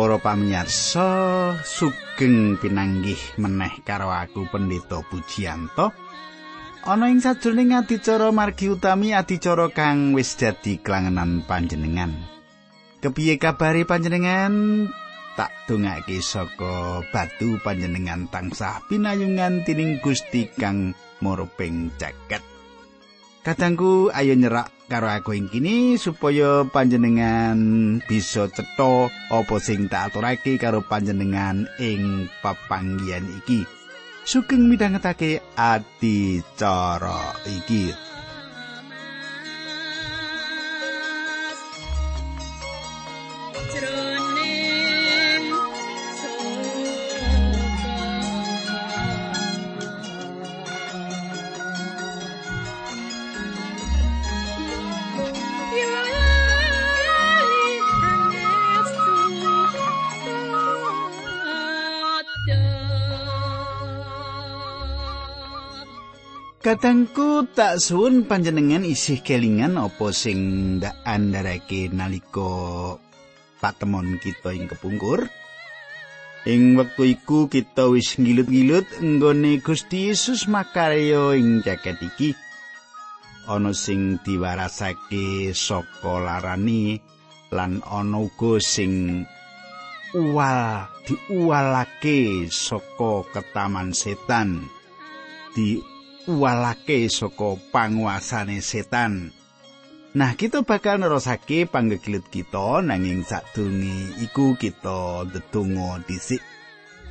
Para pamirsa, sugeng pinanggih meneh karo aku Pendeta Pujiyanto. Ana ing sajroning adicara margi utami adicara kang wis dadi klangenan panjenengan. Kepiye kabare panjenengan? Tak dongake saka batu panjenengan tansah pinayungan tining Gusti kang moroping jagat. Kadangku ayo nyerak karo aku ing kini supaya panjenengan bisa cetha apa sing tak aturake karo panjenengan ing papanggihan iki. Sugeng midhangetake ati cara iki. Kadangku tak suwun panjenengan isih kelingan apa sing ndak andharake nalika patemon kita ing kepungkur. Ing wektu iku kita wis ngilut-ngilut nggone Gusti Yesus makarya ing jaket iki. Ana sing diwarasake saka larani lan ana uga sing uwal diuwalake saka ketaman setan. Di walake saka panguasane setan. Nah, kita bakal nerosake panggegilut kita nanging sadurunge iku kita ndedonga dhisik.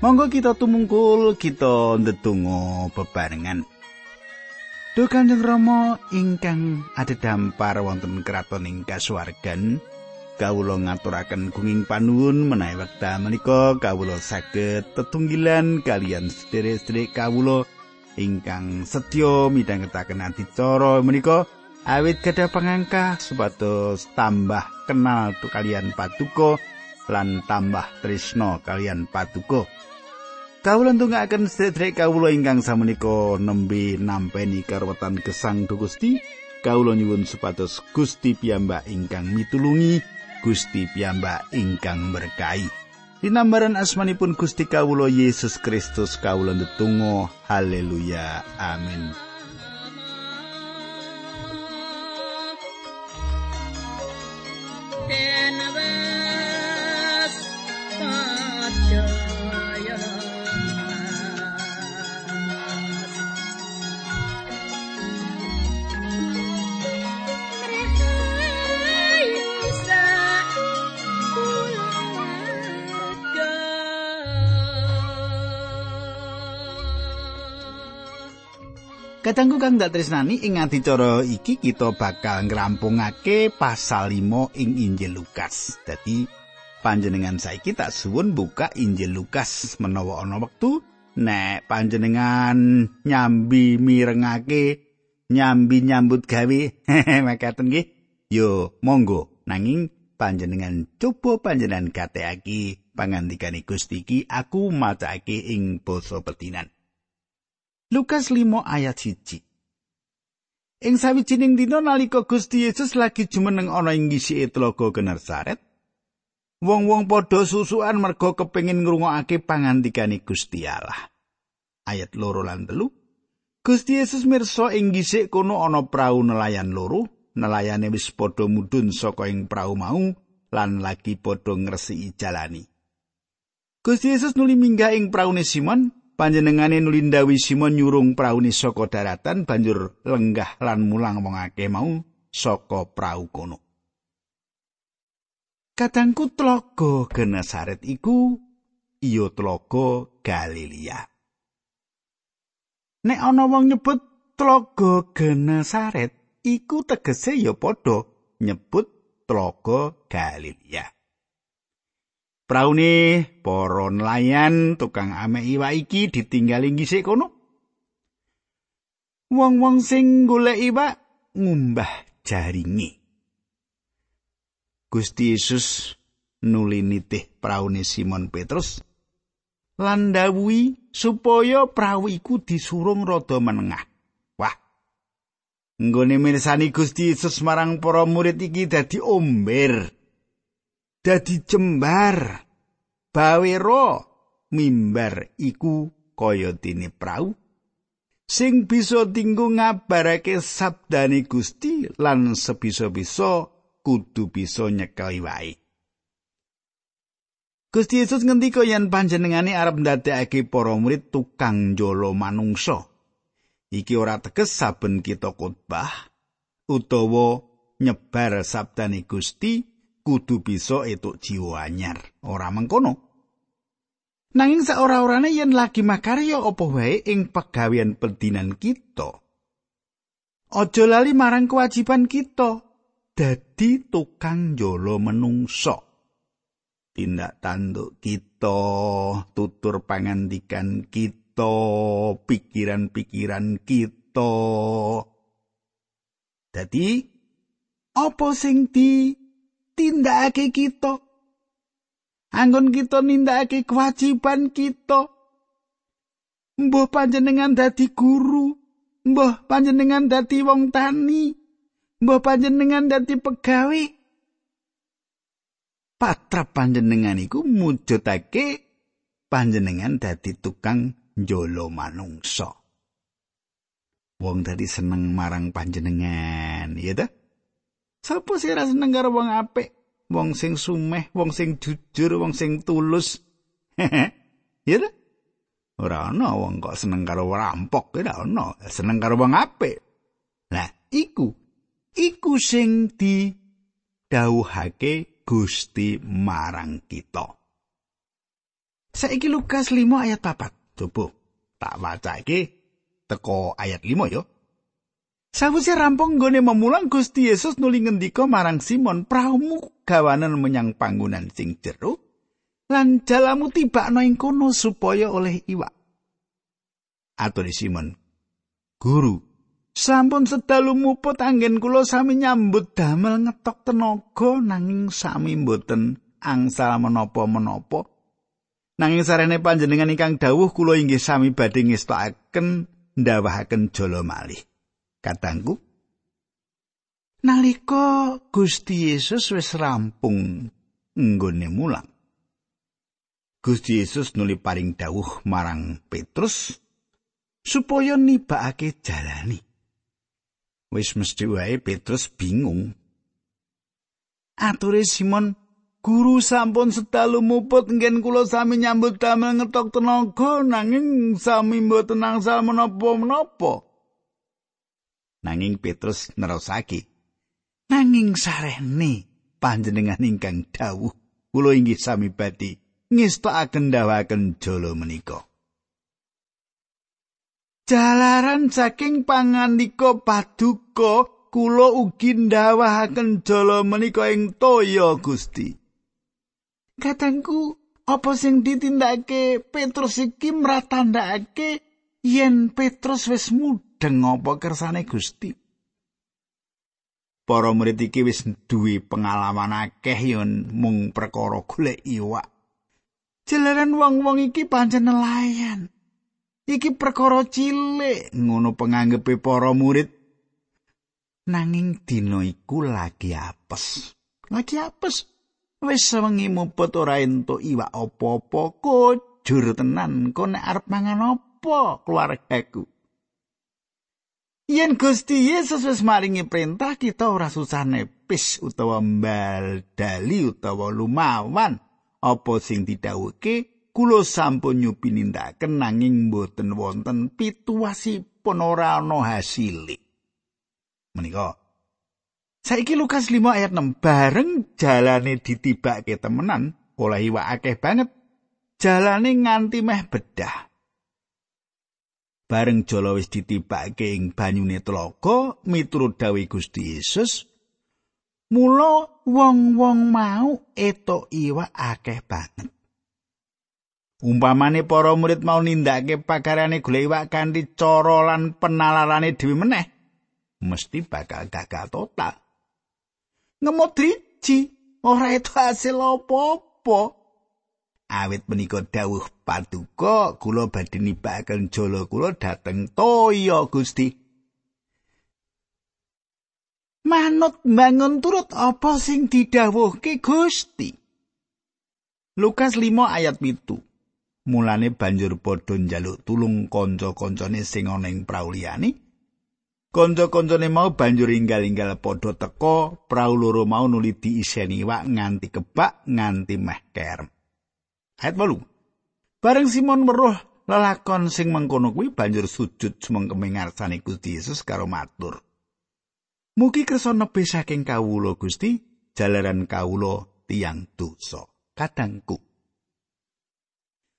Monggo kita tumungkul kita ndedonga bebarengan. Duh Kanjeng Rama ingkang adhedhampar wonten kraton ing kasuwargan, kawula ngaturaken gunging panuwun menawi wekdal menika kawula saged tetunggilan kalian sedherek-sedherek kawula ingkang setya midhangetaken adicara menika awit gadah pangangka supados tambah kenal tu kalian patuko lan tambah tresno kalian patuko Kawula ndongaaken sedherek kawula ingkang samenika nembe nampeni karwetan gesang Gusti. Kawula nyuwun supados Gusti piyambak ingkang mitulungi, Gusti piyambak ingkang berkahi. Dinambaran asmanipun Gusti Kawulo Yesus Kristus kawula ndedonga. Haleluya. Amin Kadangku kang dak tresnani ing adicara iki kita bakal ngrampungake pasal 5 ing Injil Lukas. Dadi panjenengan saiki tak suwun buka Injil Lukas menawa ana wektu nek panjenengan nyambi mirengake nyambi nyambut gawe makaten nggih. Yo monggo nanging panjenengan coba panjenengan gateaki pangandikane Gusti iki aku macake ing basa petinan Lukas 5 ayat 1. Ing sawijining dina nalika Gusti Yesus lagi jumeneng ana ing ngisike tlaga Genesaret, wong-wong padha susukan merga kepengin ngrungokake pangandikane Gusti Allah. Ayat loro lan telu. Gusti Yesus mirsa ing ngisik kono ana prau nelayan loro, nelayane wis padha mudhun saka ing prau mau lan lagi padha ngresiki jalani. Gusti Yesus nuli minggah ing praune Simon panjenengane nulindawi Simon nyurung praune saka daratan banjur lenggah lan mulang wong akeh mau saka prau kono. Kadangku tlaga Genesaret iku iya tlaga Galilea. Nek ana wong nyebut tlaga Genesaret iku tegese ya padha nyebut tlaga Galilea. Praune para nelayan tukang ame iwak iki ditinggali ngisik kono. Wong-wong sing golek iwak ngumbah jaringe. Gusti Yesus nuli nitih praune Simon Petrus lan dawuhi supaya prau iku disurung rada menengah. Wah. Nggone mirsani Gusti Yesus marang para murid iki dadi omber. Dadi jembar. Bawero mimbar iku kaya dene prau. Sing bisa dinggo ngabarake sabdane Gusti lan sebisa-bisa kudu bisa nyekeli wae. Gusti Yesus ngendika yen panjenengane arep ndadekake para murid tukang jolo manungsa. Iki ora teges saben kita khotbah utawa nyebar sabdane Gusti kudu bisa etuk jiwa anyar. Ora mengkono. Nanging saora-orane yen lagi makarya apa wae ing pegawean pedinan kita. Aja lali marang kewajiban kita dadi tukang jolo menungso. tindak tanduk kita, tutur pangandikan kita, pikiran-pikiran kita. Dadi apa sing di tindakake kita? Anggon kita nindakake kewajiban kita. Mbah panjenengan dadi guru, mbah panjenengan dadi wong tani, mbah panjenengan dadi pegawai, patrap panjenengan iku mujudake panjenengan dadi tukang njolo manungsa. Wong dadi seneng marang panjenengan, ya ta? Sapa sih ra seneng karo wong apik, wong sing sumeh, wong sing jujur, wong sing tulus? ya ta? Ora ana wong kok seneng karo rampok, ora ana, seneng karo wong apik. Lah, iku iku sing di dawuhake Gusti marang kita. Saiki Lukas 5 ayat 4. Coba tak wacake teko ayat 5 yo. Sawise rampung nggone memulang Gusti Yesus nuli ngendika marang Simon, "Prahumu gawanan menyang panggonan sing jero lan jalamu tibakno ing kono supaya oleh iwak." Atur Simon, "Guru, Sampun sedalu muput anggen kula sami nyambut damel ngetok tenaga nanging sami mboten angsal menapa-menapa. Nanging sarene panjenengan ingkang dawuh kula inggih sami badhe ngestokaken ndawahaken jala malih. Katangku Nalika Gusti Yesus wis rampung nggone mulang. Gusti Yesus nuli paring dawuh marang Petrus supaya nibakake jalani. Wis mesti wae Petrus bingung. Ature Simon, guru sampun setalu muput ngen kula sami nyambut damel ngetok tenaga nanging sami mboten angsal menapa-menapa. Nanging Petrus nerusake. Nanging sarene panjenengan ingkang dawuh kula inggih sami badhe ngestakaken dawaken jala menika. Jalaran saking pangandika paduka kula ugi ndawahaken jala menika ing toya Gusti. Katengku apa sing ditindakake Petrus iki mratandakake yen Petrus wis mudeng apa kersane Gusti. Para murid iki wis duwe pengalaman akeh yen mung perkara golek iwak. Jalaran wong-wong iki pancen nelayan. iki perkara cilik ngono penganggepe para murid nanging dina iku lagi apes lagi apes wis sewengi muput ora entuk iwak apa-apa kujur tenan kok nek arep mangan apa keluargaku Yen Gusti Yesus wis maringi perintah kita ora susah nepis utawa mbal dali utawa lumawan apa sing didhawuhke kula sampun nyupi nindaken nanging mboten wonten pituwasipun ora ana hasile. Menika Saiki Lukas 5 ayat 6 bareng jalane ditibake temenan oleh iwak akeh banget. Jalane nganti meh bedah. Bareng jala wis ditibake ing banyune tlaga miturut dawuh Gusti Yesus, mula wong-wong mau etok iwak akeh banget. Umpamane para murid mau nindakake pakarane golek iwak kanthi cara lan penalarane dhewe meneh, mesti bakal gagal total. Ngemot driji, ora itu hasil apa-apa. Awit menika dawuh paduka kula badhe nibakaken jala kula dhateng toya Gusti. Manut bangun turut apa sing didhawuhke Gusti? Lukas 5 ayat pitu. Mulane banjur padha njaluk tulung kanca-kancane sing ana ing prau liyane. Kanca-kancane mau banjur inggal-inggal padha teka, prau loro mau nuli diiseni wak nganti kebak nganti meh kerem. Ayat 8. Bareng Simon weruh lelakon sing mengkono kuwi banjur sujud sumengkeme ngarsane Gusti Yesus karo matur. Mugi kersa nebi saking kawula Gusti, jalaran kawula tiang dosa. Kadangku.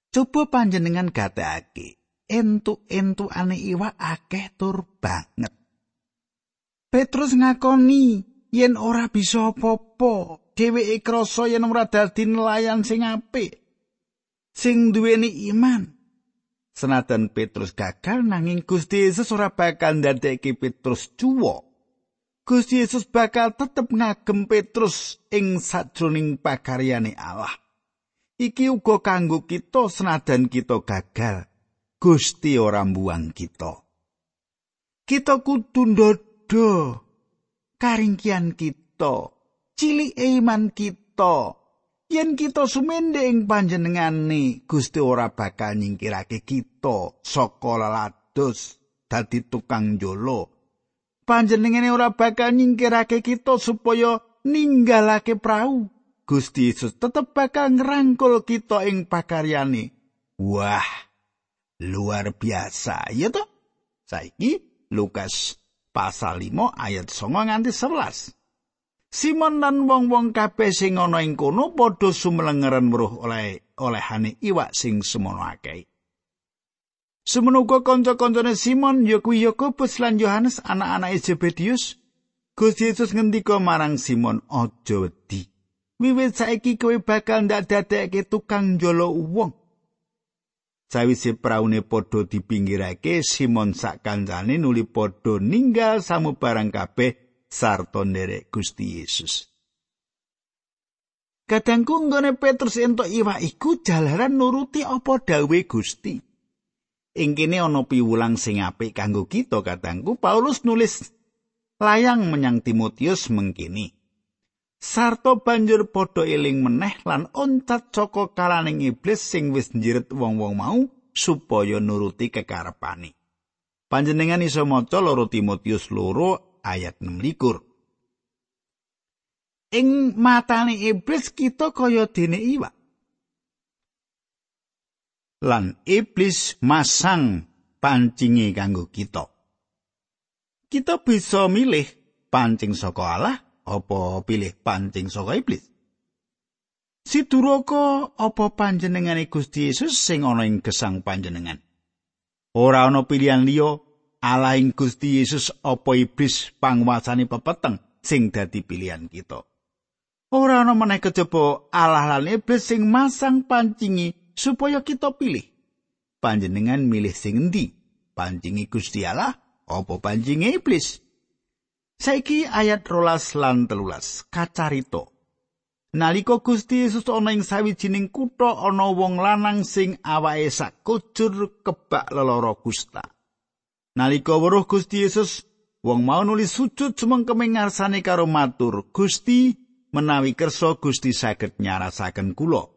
Coba panjenengan gateake, entuk-entuk ane iwak akeh tur banget. Petrus ngakoni yen ora bisa apa-apa, dheweke krasa yen ora dadi nelayan sing apik. Sing duweni iman. Senajan Petrus gagal nanging Gusti Yesus ora bakal ndadekake Petrus cuwo. Gusti Yesus bakal tetep ngagem Petrus ing sajroning pakaryane Allah. Iki uga kanggo kita senajan kita gagal. Gusti ora mbuang kita. Kita kudu ndodo karingkian kita, cilik iman kita. Yen kita sumende ing panjenengane Gusti ora bakal nyingkirake kita saka lelados dadi tukang jolo panjenengane ora bakal nyingkirake kita supaya ninggalake prau. Gusti Yesus tetep bakal ngerangkul kita ing pakaryane wah luar biasa ya toh? Saiki Lukas pasal 5 ayat 9 nganti 11 Simon lan wong-wong kabeh sing ana ing kono padha sumelengeren weruh oleh olehane iwak sing semono akeh. Semono uga kanca-kancane Simon ya kuwi Yakobus lan Yohanes anak-anake Zebedius. Gusti Yesus ngendika marang Simon, "Aja wedi. Wiwit saiki kowe bakal ndak dadekke tukang jolo wong." Sawise praune padha dipinggirake, Simon sak kancane nuli padha ninggal samubarang kabeh sarta nderek Gusti Yesus. Kadangku nggone Petrus entuk iwak iku jalaran nuruti apa dawe Gusti. Ing kene ana piwulang sing apik kanggo kita kadangku Paulus nulis layang menyang Timotius mengkini. Sarto banjur padha eling meneh lan oncat saka kalaning iblis sing wis njiret wong-wong mau supaya nuruti kekarepane. Panjenengan iso maca loro Timotius loro ayat 16. Ing matane iblis kita kaya dene iwak. Lan iblis masang pancinge kanggo kita. Kita bisa milih pancing saka Allah apa pilih pancing saka iblis. Si duraka apa panjenengane Gusti Yesus sing ana ing gesang panjenengan. Ora ana pilihan liya ala ing Gusti Yesus apa iblis panguasane pepeteng sing dadi pilihan kita. Ora ana meneh kejaba Allah lan iblis sing masang pancingi supaya kita pilih. Panjenengan milih sing endi? Pancingi Gusti Allah apa pancingi iblis? Saiki ayat rolas lan telulas kacarito. Naliko Gusti Yesus ana ing sawijining kutha ana wong lanang sing awake sak kujur kebak lelara kusta. Nalika weruh Gusti Yesus, wong mau nulis sujud sumengkeme ngarsane karo matur, "Gusti, menawi kersa Gusti saged nyarasaken kula."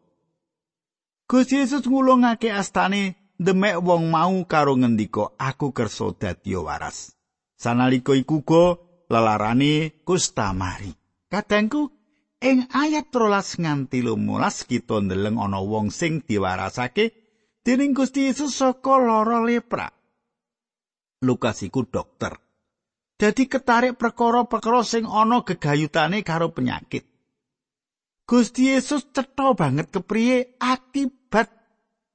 Gusti Yesus ngulungake astane demek wong mau karo ngendika, "Aku kersa dadi waras." Sanalika iku go lelarane kusta mari. Kadangku ing ayat 13 nganti 15 kita ndeleng ana wong sing diwarasake dening Gusti Yesus saka lara lepra. Lukas iku dokter. Dadi ketarik perkara-perkara sing ana gegayutane karo penyakit. Gusti Yesus cetha banget kepriye akibat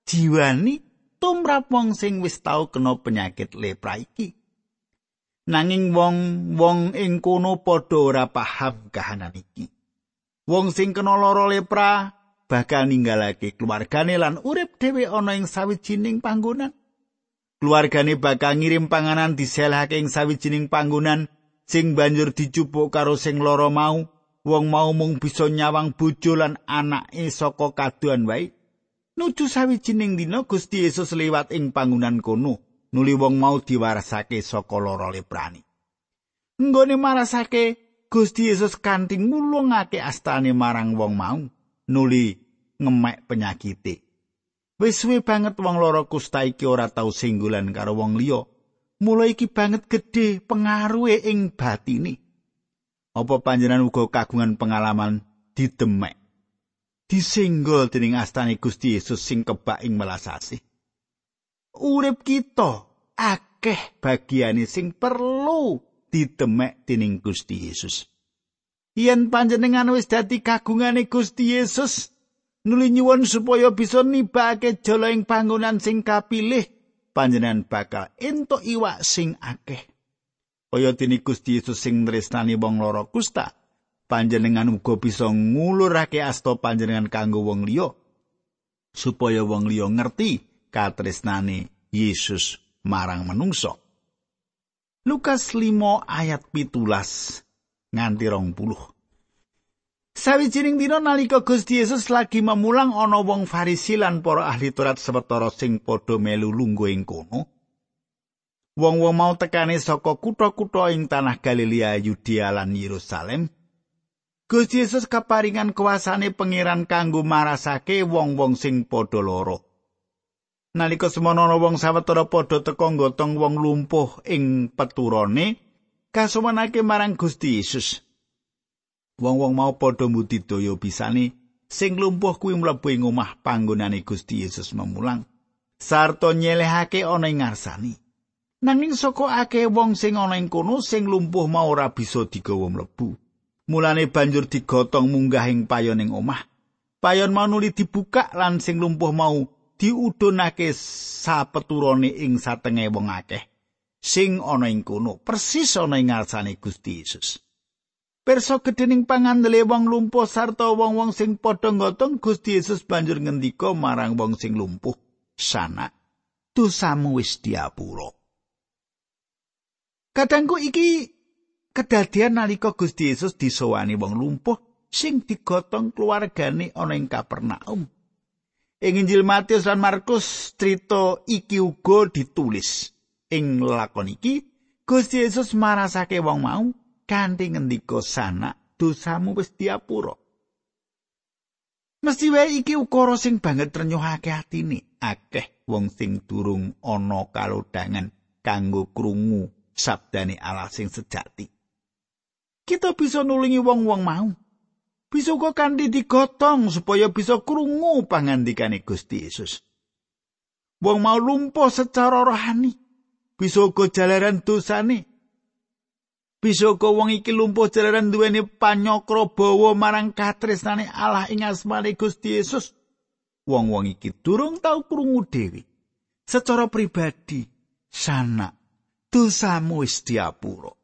jiwani tumrap wong sing wis tau kena penyakit lepra iki. Nanging wong-wong ing kono padha ora paham kahanan iki. Wong sing kena lara lepra bakal ninggalake keluargane lan urip dhewe ana ing sawijining panggonan. Keluargane bakal ngirim panganan diselahake ing sawijining panggonan sing banjur dicupuk karo sing lara mau. Wong mau mung bisa nyawang bojo lan anake saka kaduan wae. Nuju sawijining dina Gusti Yesus liwat ing panggonan kono, nuli wong mau diwarasake saka lara leprani. Nggone marasake Gusti Yesus kanthi ngulungake astane marang wong mau, nuli ngemek penyakite. Wis suwe banget wong lara kusta iki ora tau singgulan karo wong liya. Mula iki banget gedhe pengaruhe ing batine. Apa panjenengan uga kagungan pengalaman didemek? Disenggol dening astane Gusti Yesus sing kebak ing melasasi. Urip kita akeh bagiane sing perlu didemek dening Gusti Yesus. Yen panjenengan wis dadi kagungane Gusti Yesus, nuli nyuwun supaya bisa nibake jala ing panggonan sing kapilih, panjenengan bakal entuk iwak sing akeh. Kaya dene Gusti Yesus sing tresnani wong lara kusta, panjenengan uga bisa ngulurake asta panjenengan kanggo wong liya supaya wong liya ngerti katresnane Yesus marang manungsa. Lukas 5 ayat pitulas nganti rong puluh. Sawijining dina nalika Gusti Yesus lagi memulang ana wong Farisi lan para ahli Taurat sawetara sing padha melu lungguh ing kono. Wong-wong mau tekane saka kutha-kutha ing tanah Galilea, Yudea lan Yerusalem. Gusti Yesus kaparingan kuasane pangeran kanggo marasake wong-wong sing padha lara. Nalika semono wong sawetara padha teka nggotong wong lumpuh ing peturone kasuwanake marang Gusti Yesus. Wong-wong mau padha mbudidaya bisane sing lumpuh kuwi mlebu ing omah panggonane Gusti Yesus memulang sarta nyelehake ana ing ngarsani. Nanging saka akeh wong sing ana ing kono sing lumpuh mau ora bisa digawa mlebu. Mulane banjur digotong munggah ing payon ing omah. Payon mau nuli dibuka lan sing lumpuh mau diudunake sapeturone ing satenge wong akeh sing ana ing kono persis ana ing ngarsane Gusti Yesus. Perso gedening pangandele wong lumpuh sarta wong-wong sing padha ngotong Gusti Yesus banjur ngendika marang wong sing lumpuh, "Sana, dosamu wis diapura." Kadangku iki kedadian nalika Gusti Yesus disowani wong lumpuh sing digotong keluargane ana ing Kapernaum. Ing Injil Matius lan Markus crita iki uga ditulis. Ing lakon iki Gusti Yesus marasake wong mau kanthi ngendika sana dosamu wis diapura. Mesti wae iki ukara sing banget renyuhake atine. Akeh wong sing durung ana kalodhangan kanggo krungu sabdane Allah sing sejati. Kita bisa nulungi wong-wong mau. bisa uga kanthi digotong supaya bisa krungu pangandikane Gusti Yesus. Wong mau lumpuh secara rohani, bisa uga jalaran dosane. Bisa uga wong iki lumpuh jalaran duweni panyokro bawa marang katresnane Allah ing asmane Gusti Yesus. Wong-wong iki durung tau krungu dhewe. Secara pribadi, sana dosamu wis diapura.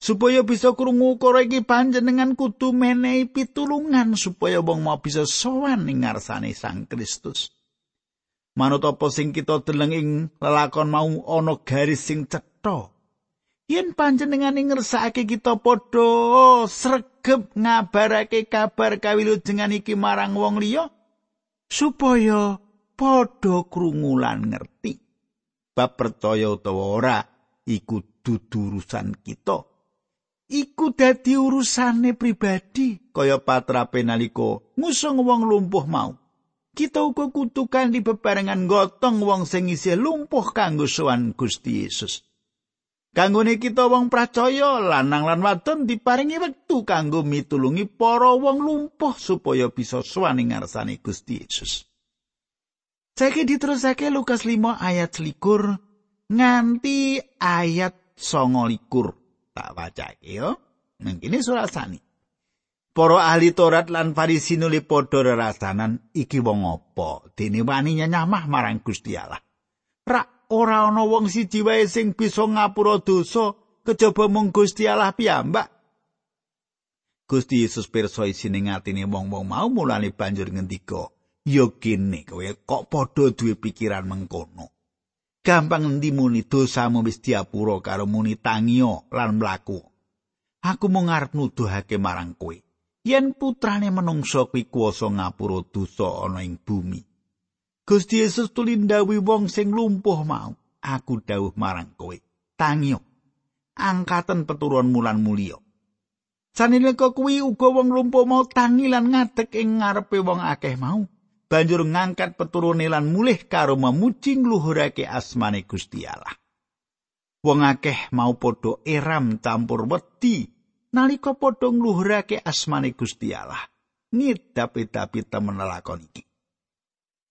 supaya bisa krungu ukara iki panjenengan kudu menehi pitulungan supaya wong mau bisa sowan ing ngarsane Sang Kristus. Manut apa sing kita deleng ing lelakon mau ana garis sing cetha. Yen panjenengan ngersakake kita padha sregep ngabarake kabar kawilujengan iki marang wong liya supaya padha krungu lan ngerti. Bab percaya utawa ora iku dudu urusan kita. iku dadi urusane pribadi kaya patrape nalika ngusung wong lumpuh mau kita uga kutukan di bebarengan gotong wong sing isih lumpuh kanggo sowan Gusti Yesus kanggone kita wong percaya lanang lan wadon diparingi wektu kanggo mitulungi para wong lumpuh supaya bisa sowan ing ngarsane Gusti Yesus Saiki diterusake Lukas 5 ayat 21 nganti ayat 29 tak wacake yo. Nang kene surasane. Para ahli Taurat lan Farisi nuli padha rerasanan iki wong apa? Dene wani nyamah marang Gusti Allah. Ora ana wong siji wae sing bisa ngapura dosa kejaba mung Gusti Allah piyambak. Gusti Yesus pirsa isine ngatine wong-wong mau mulane banjur ngendika, "Ya kene kowe kok padha duwe pikiran mengkono." gampang endi muni dosamu wis diapura karo muni tangio lan mlaku aku mung ngarep nuduhake marang kowe yen putrane menungsa kuwi kuwasa ngapura dosa ana ing bumi Gusti Yesus tulindawi wong sing lumpuh mau aku dawuh marang kowe tangio angkaten peturun mulan mulya Sanilika kuwi uga wong lumpuh mau tangi lan ngadeg ing ngarepe wong akeh mau. Banjur ngangkat peturune lan mulih karo memuji ngluhurake asmane Gusti Allah. Wong akeh mau padha eram campur wedi nalika padha ngluhurake asmane Gusti Allah. Ngidapi-dapi temen lakon iki.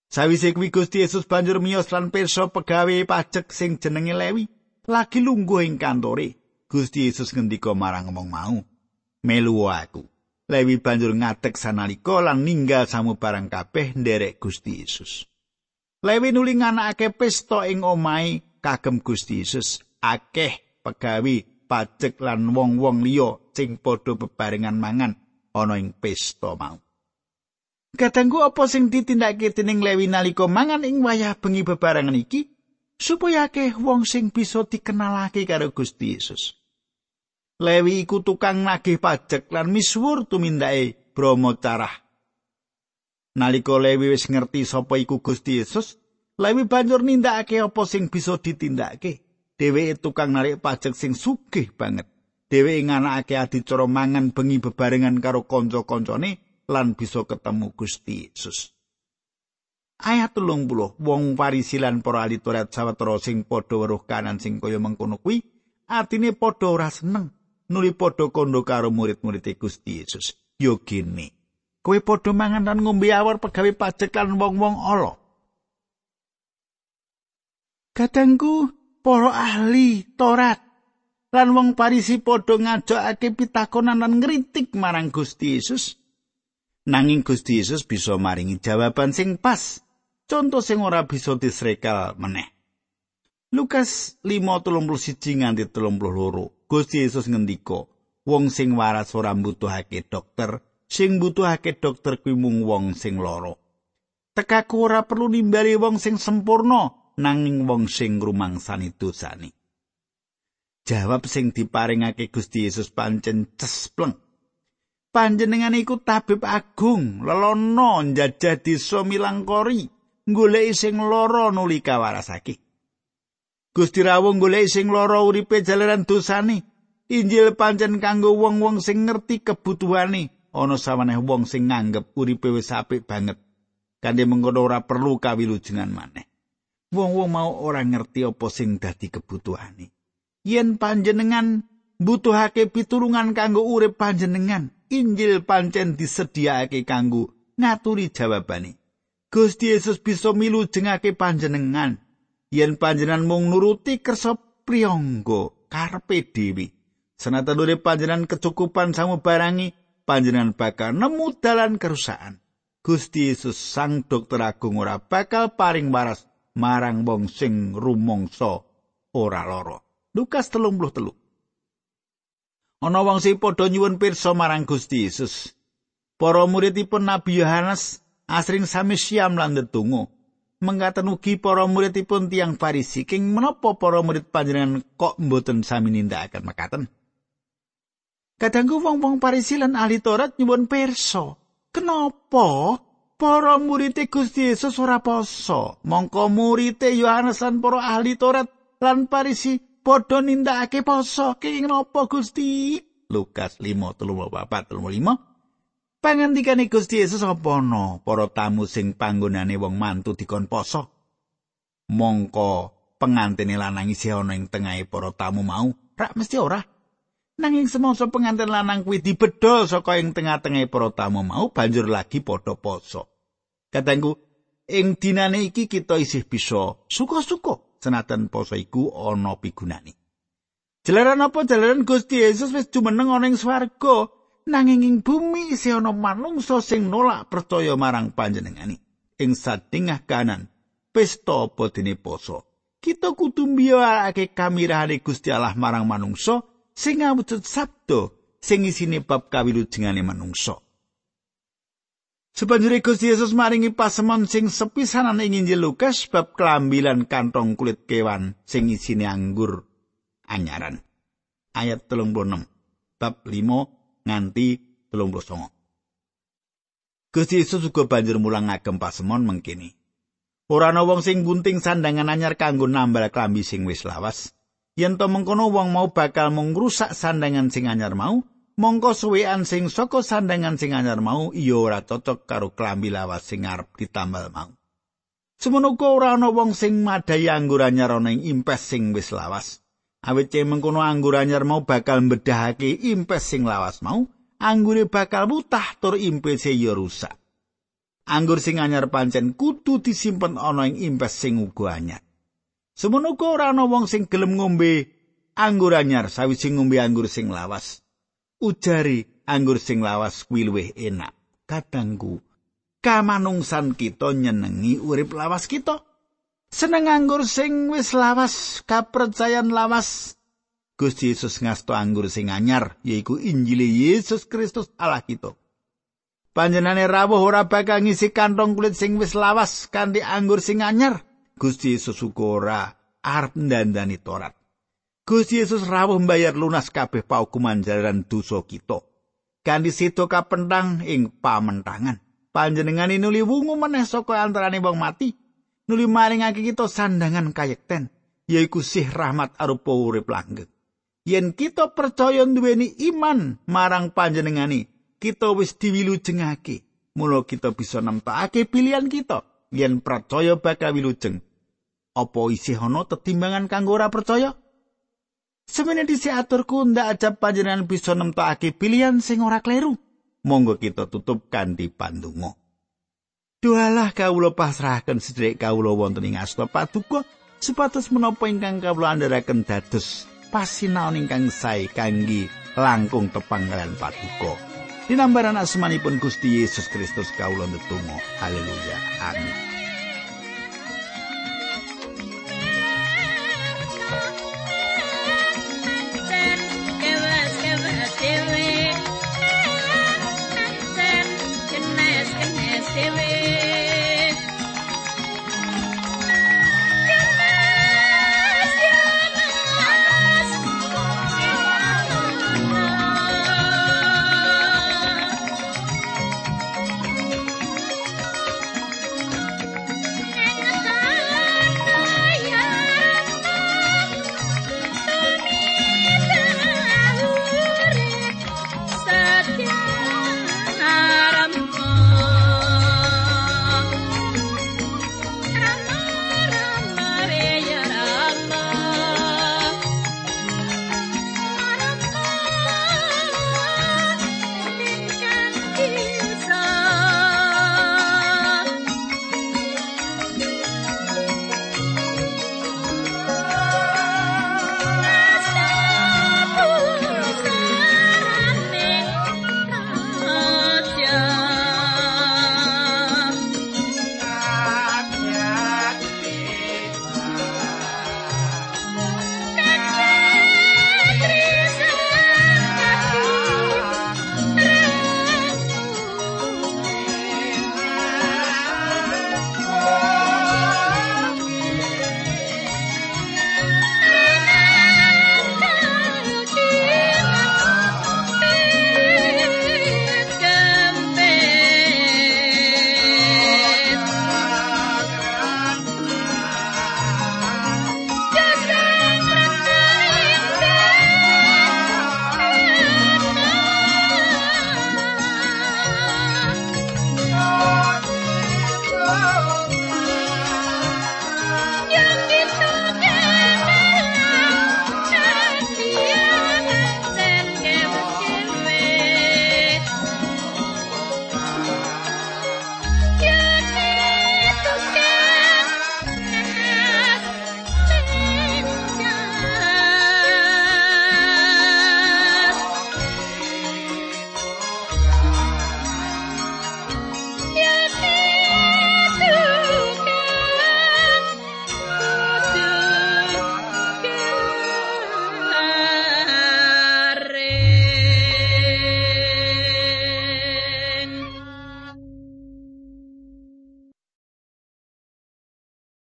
Sawise kuwi Gusti Yesus banjur miyos lan pirsa pegawe pajak sing jenenge Lewi lagi lungguh ing kantore. Gusti Yesus ngendika marang ngomong mau, "Melu aku." Lewi banjur ngadeg sanalika lan ninggal samu barang kabeh nderek Gusti Yesus. Lewi nuli nganakake pesta ing omahe kagem Gusti Yesus. Akeh pegawe pajak lan wong-wong liya sing padha bebarengan mangan ana ing pesta mau. Kadangku apa sing ditindakake dening Lewi nalika mangan ing wayah bengi bebarengan iki supaya akeh wong sing bisa dikenalake karo Gusti Yesus. Lewi iku tukang nagih pajak lan misuwur tumindake Bromo carah. Nalika Lewi wis ngerti sapa iku Gusti Yesus, Lewi banjur nindakake apa sing bisa ditindakake. Dheweke tukang narik pajak sing sugih banget. Dheweke nganakake adicara mangan bengi bebarengan karo kanca-kancane lan bisa ketemu Gusti Yesus. Ayat telung puluh, wong Farisi lan para ahli Taurat sawetara sing padha weruh kanan sing kaya mengkono kuwi, atine padha ora seneng nuli padha kandha karo murid-murid Gusti Yesus. Yo gene, kowe padha mangan lan ngombe awar pegawe pajak lan wong-wong ala. Kadangku para ahli Taurat lan wong Farisi padha ngajakake pitakonan lan ngritik marang Gusti Yesus. Nanging Gusti Yesus bisa maringi jawaban sing pas. Contoh sing ora bisa disrekal meneh. Lukas 5:31 nganti 32. Gusti Yesus ngendika, wong sing waras ora mbutuhake dokter, sing mbutuhake dokter kuwi mung wong sing lara. Tekaku ora perlu nimbali wong sing sempurna, nanging wong sing ngrumangsani dosane. Jawab sing diparingake Gusti Yesus pancen cespleng. Panjenengan iku tabib agung lelono njajah desa milangkori goleki sing lara nuli kawarasake. Gusti rawuh goleki sing lara uripe jalaran dosane. Injil pancen kanggo wong-wong sing ngerti kebutuhane ana sawaneh wong sing nganggep uripe wis apik banget. Kanthi mengkono ora perlu kawilujengan maneh. Wong-wong mau ora ngerti apa sing dadi kebutuhane. Yen panjenengan butuhake pitulungan kanggo urip panjenengan Injil pancen disediakake kanggo ngaturi jawabane. Gusti Yesus bisa milu jengake panjenengan yen panjenengan mung nuruti kersa priyangga karepe dhewe. Senatan urip panjenengan kecukupan samu barangi, panjenengan bakal nemu dalan kerusakan. Gusti Yesus sang dokter agung ora bakal paring waras marang wong sing rumangsa ora lara. Lukas 33 ana wong sing padha nyuwun pirsa marang Gusti Yesus. Para muridipun Nabi Yohanes asring sami siam lan ndedonga. Mengkaten ugi para muridipun tiang Farisi king menapa para murid panjenengan kok mboten sami nindakaken mekaten. Kadangku wong-wong Farisi lan ahli Taurat nyuwun pirsa. Kenapa para murid Gusti Yesus ora poso? Mongko murid Yohanes lan para ahli Taurat lan Farisi padha nindakake poso kenging napa Gusti? Lukas 5:34-35 Pangandikane Gusti Yesus apa ana? Para tamu sing panggonane wong mantu dikon poso mongko pengantene lanang isih ana ing tengahe para tamu mau? Rak mesti ora. Nanging semangsa pengantin lanang kuwi dibedol saka ing tengah-tengahe para tamu mau banjur lagi padha poso katangku ing dinane iki kita isih bisa suka-suka senajan poso iku ana pigunane. Jalaran apa jalaran Gusti Yesus wis jumeneng ana ing swarga nanging ing bumi isih ana manungsa sing nolak percaya marang panjenengane. Ing satingah kanan pesta apa dene poso. Kita kudu mbiyake kamirahane Gusti Allah marang manungsa sing ngawujud sabda sing isine bab kawilujengane manungsa. Sebanjuri Gusti Yesus maringi pasemon sing sepisanan ing Injil Lukas bab klambi lan kantong kulit kewan sing isine anggur anyaran. Ayat 36 bab 5 nganti 39. Gusti Yesus uga banjur mulang ngagem pasemon mengkini. Ora ana wong sing gunting sandangan anyar kanggo nambal klambi sing wis lawas. Yen to mengkono wong mau bakal mengrusak sandangan sing anyar mau, mongko suwean sing saka sandangan sing anyar mau iya ora cocok karo klambi lawas sing arep ditambal mau. Semono ora ana wong sing madhayi anggur anyar ana ing impes sing wis lawas. Awit mengkono anggur anyar mau bakal mbedahake impes sing lawas mau, anggure bakal mutah tur impese ya rusak. Anggur sing anyar pancen kudu disimpen ana ing impes sing uga anyar. Semono ora ana wong sing gelem ngombe anggur anyar sawise ngombe anggur sing lawas. Ujari anggur sing lawas kuwi luwih enak. Kadangku kamanungsan kita nyenengi urip lawas kita. Seneng anggur sing wis lawas kapercayan lawas. Gusti Yesus ngasto anggur sing anyar yaiku Injil Yesus Kristus Allah kita. Panjenane rawuh ora bakal ngisi kantong kulit sing wis lawas kanthi anggur sing anyar. Gusti Yesus uga ora arep ndandani Torat Gusti Yesus rawuh mbayar lunas kabeh paukuman jalaran dosa kita. Kanthi sito kapentang ing pamentangan. Panjenengan nuli wungu meneh saka antarane wong mati. Nuli maringake kita sandangan kayekten, yaiku sih rahmat arupa urip langgeng. Yen kita percaya duweni iman marang panjenengani, kita wis diwilujengake. Mula kita bisa nemtokake pilihan kita yen percaya bakal wilujeng. Apa isih ana tetimbangan kanggo ora percaya? Semene dhisik aturku ndak aja panjenengan bisa nemtokake pilihan sing ora kleru. Monggo kita tutup kanthi pandonga. Doalah kawula pasrahaken sedherek kawula wonten ing asta paduka supados menapa ingkang kawula andharaken dados pasinaon ingkang sae kangge langkung tepang lan paduka. Dinambaran asmanipun Gusti Yesus Kristus kawula ndedonga. Haleluya. Amin.